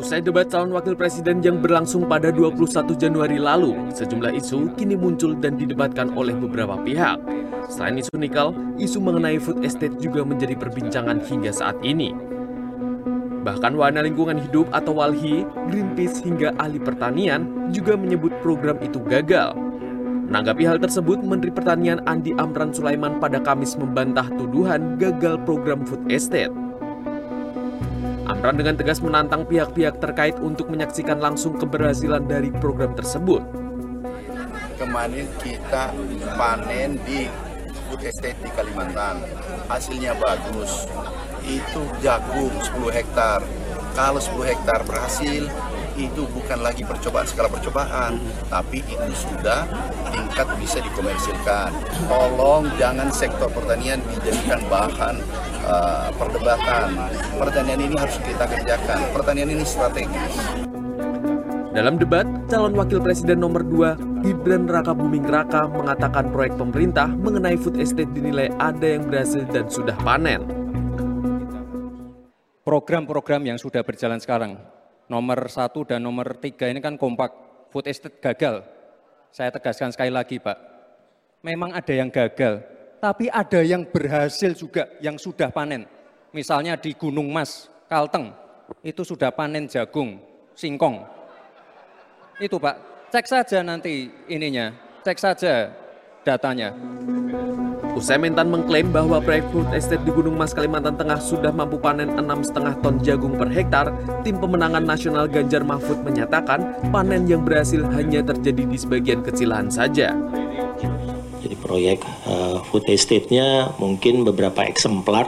Usai debat calon wakil presiden yang berlangsung pada 21 Januari lalu, sejumlah isu kini muncul dan didebatkan oleh beberapa pihak. Selain isu nikel, isu mengenai food estate juga menjadi perbincangan hingga saat ini. Bahkan Wahana Lingkungan Hidup atau WALHI, Greenpeace hingga ahli pertanian juga menyebut program itu gagal. Menanggapi hal tersebut, Menteri Pertanian Andi Amran Sulaiman pada Kamis membantah tuduhan gagal program food estate. Amran dengan tegas menantang pihak-pihak terkait untuk menyaksikan langsung keberhasilan dari program tersebut. Kemarin kita panen di food estate di Kalimantan. Hasilnya bagus. Itu jagung 10 hektar. Kalau 10 hektar berhasil, itu bukan lagi percobaan skala percobaan, tapi itu sudah tingkat bisa dikomersilkan. Tolong jangan sektor pertanian dijadikan bahan uh, perdebatan. Pertanian ini harus kita kerjakan. Pertanian ini strategis. Dalam debat, calon wakil presiden nomor 2, Gibran Raka Buming Raka mengatakan proyek pemerintah mengenai food estate dinilai ada yang berhasil dan sudah panen. Program-program yang sudah berjalan sekarang, nomor satu dan nomor tiga ini kan kompak, food estate gagal. Saya tegaskan sekali lagi Pak, memang ada yang gagal, tapi ada yang berhasil juga, yang sudah panen. Misalnya di Gunung Mas, Kalteng, itu sudah panen jagung, singkong, itu Pak, cek saja nanti ininya, cek saja datanya. Usai Mentan mengklaim bahwa proyek food estate di Gunung Mas Kalimantan Tengah sudah mampu panen 6,5 ton jagung per hektar, tim pemenangan nasional Ganjar Mahfud menyatakan panen yang berhasil hanya terjadi di sebagian kecilahan saja. Jadi proyek uh, food estate-nya mungkin beberapa eksemplar,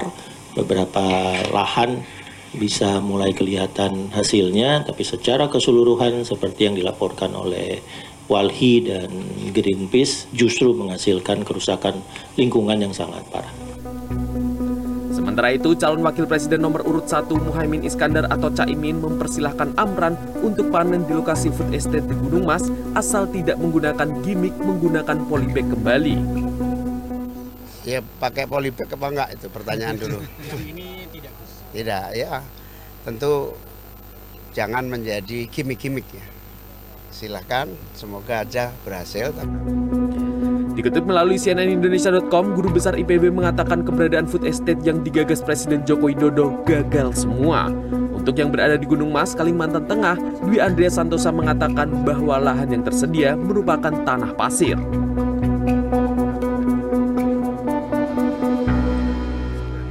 beberapa lahan bisa mulai kelihatan hasilnya, tapi secara keseluruhan seperti yang dilaporkan oleh Walhi dan Greenpeace justru menghasilkan kerusakan lingkungan yang sangat parah. Sementara itu, calon wakil presiden nomor urut 1 Muhaimin Iskandar atau Caimin mempersilahkan Amran untuk panen di lokasi food estate di Gunung Mas asal tidak menggunakan gimmick menggunakan polybag kembali. Ya pakai polybag apa enggak itu pertanyaan dulu. ini tidak tidak ya tentu jangan menjadi gimmick-gimmick ya silahkan semoga aja berhasil Dikutip melalui cnnindonesia.com, Guru Besar IPB mengatakan keberadaan food estate yang digagas Presiden Joko Widodo gagal semua. Untuk yang berada di Gunung Mas, Kalimantan Tengah, Dwi Andrea Santosa mengatakan bahwa lahan yang tersedia merupakan tanah pasir.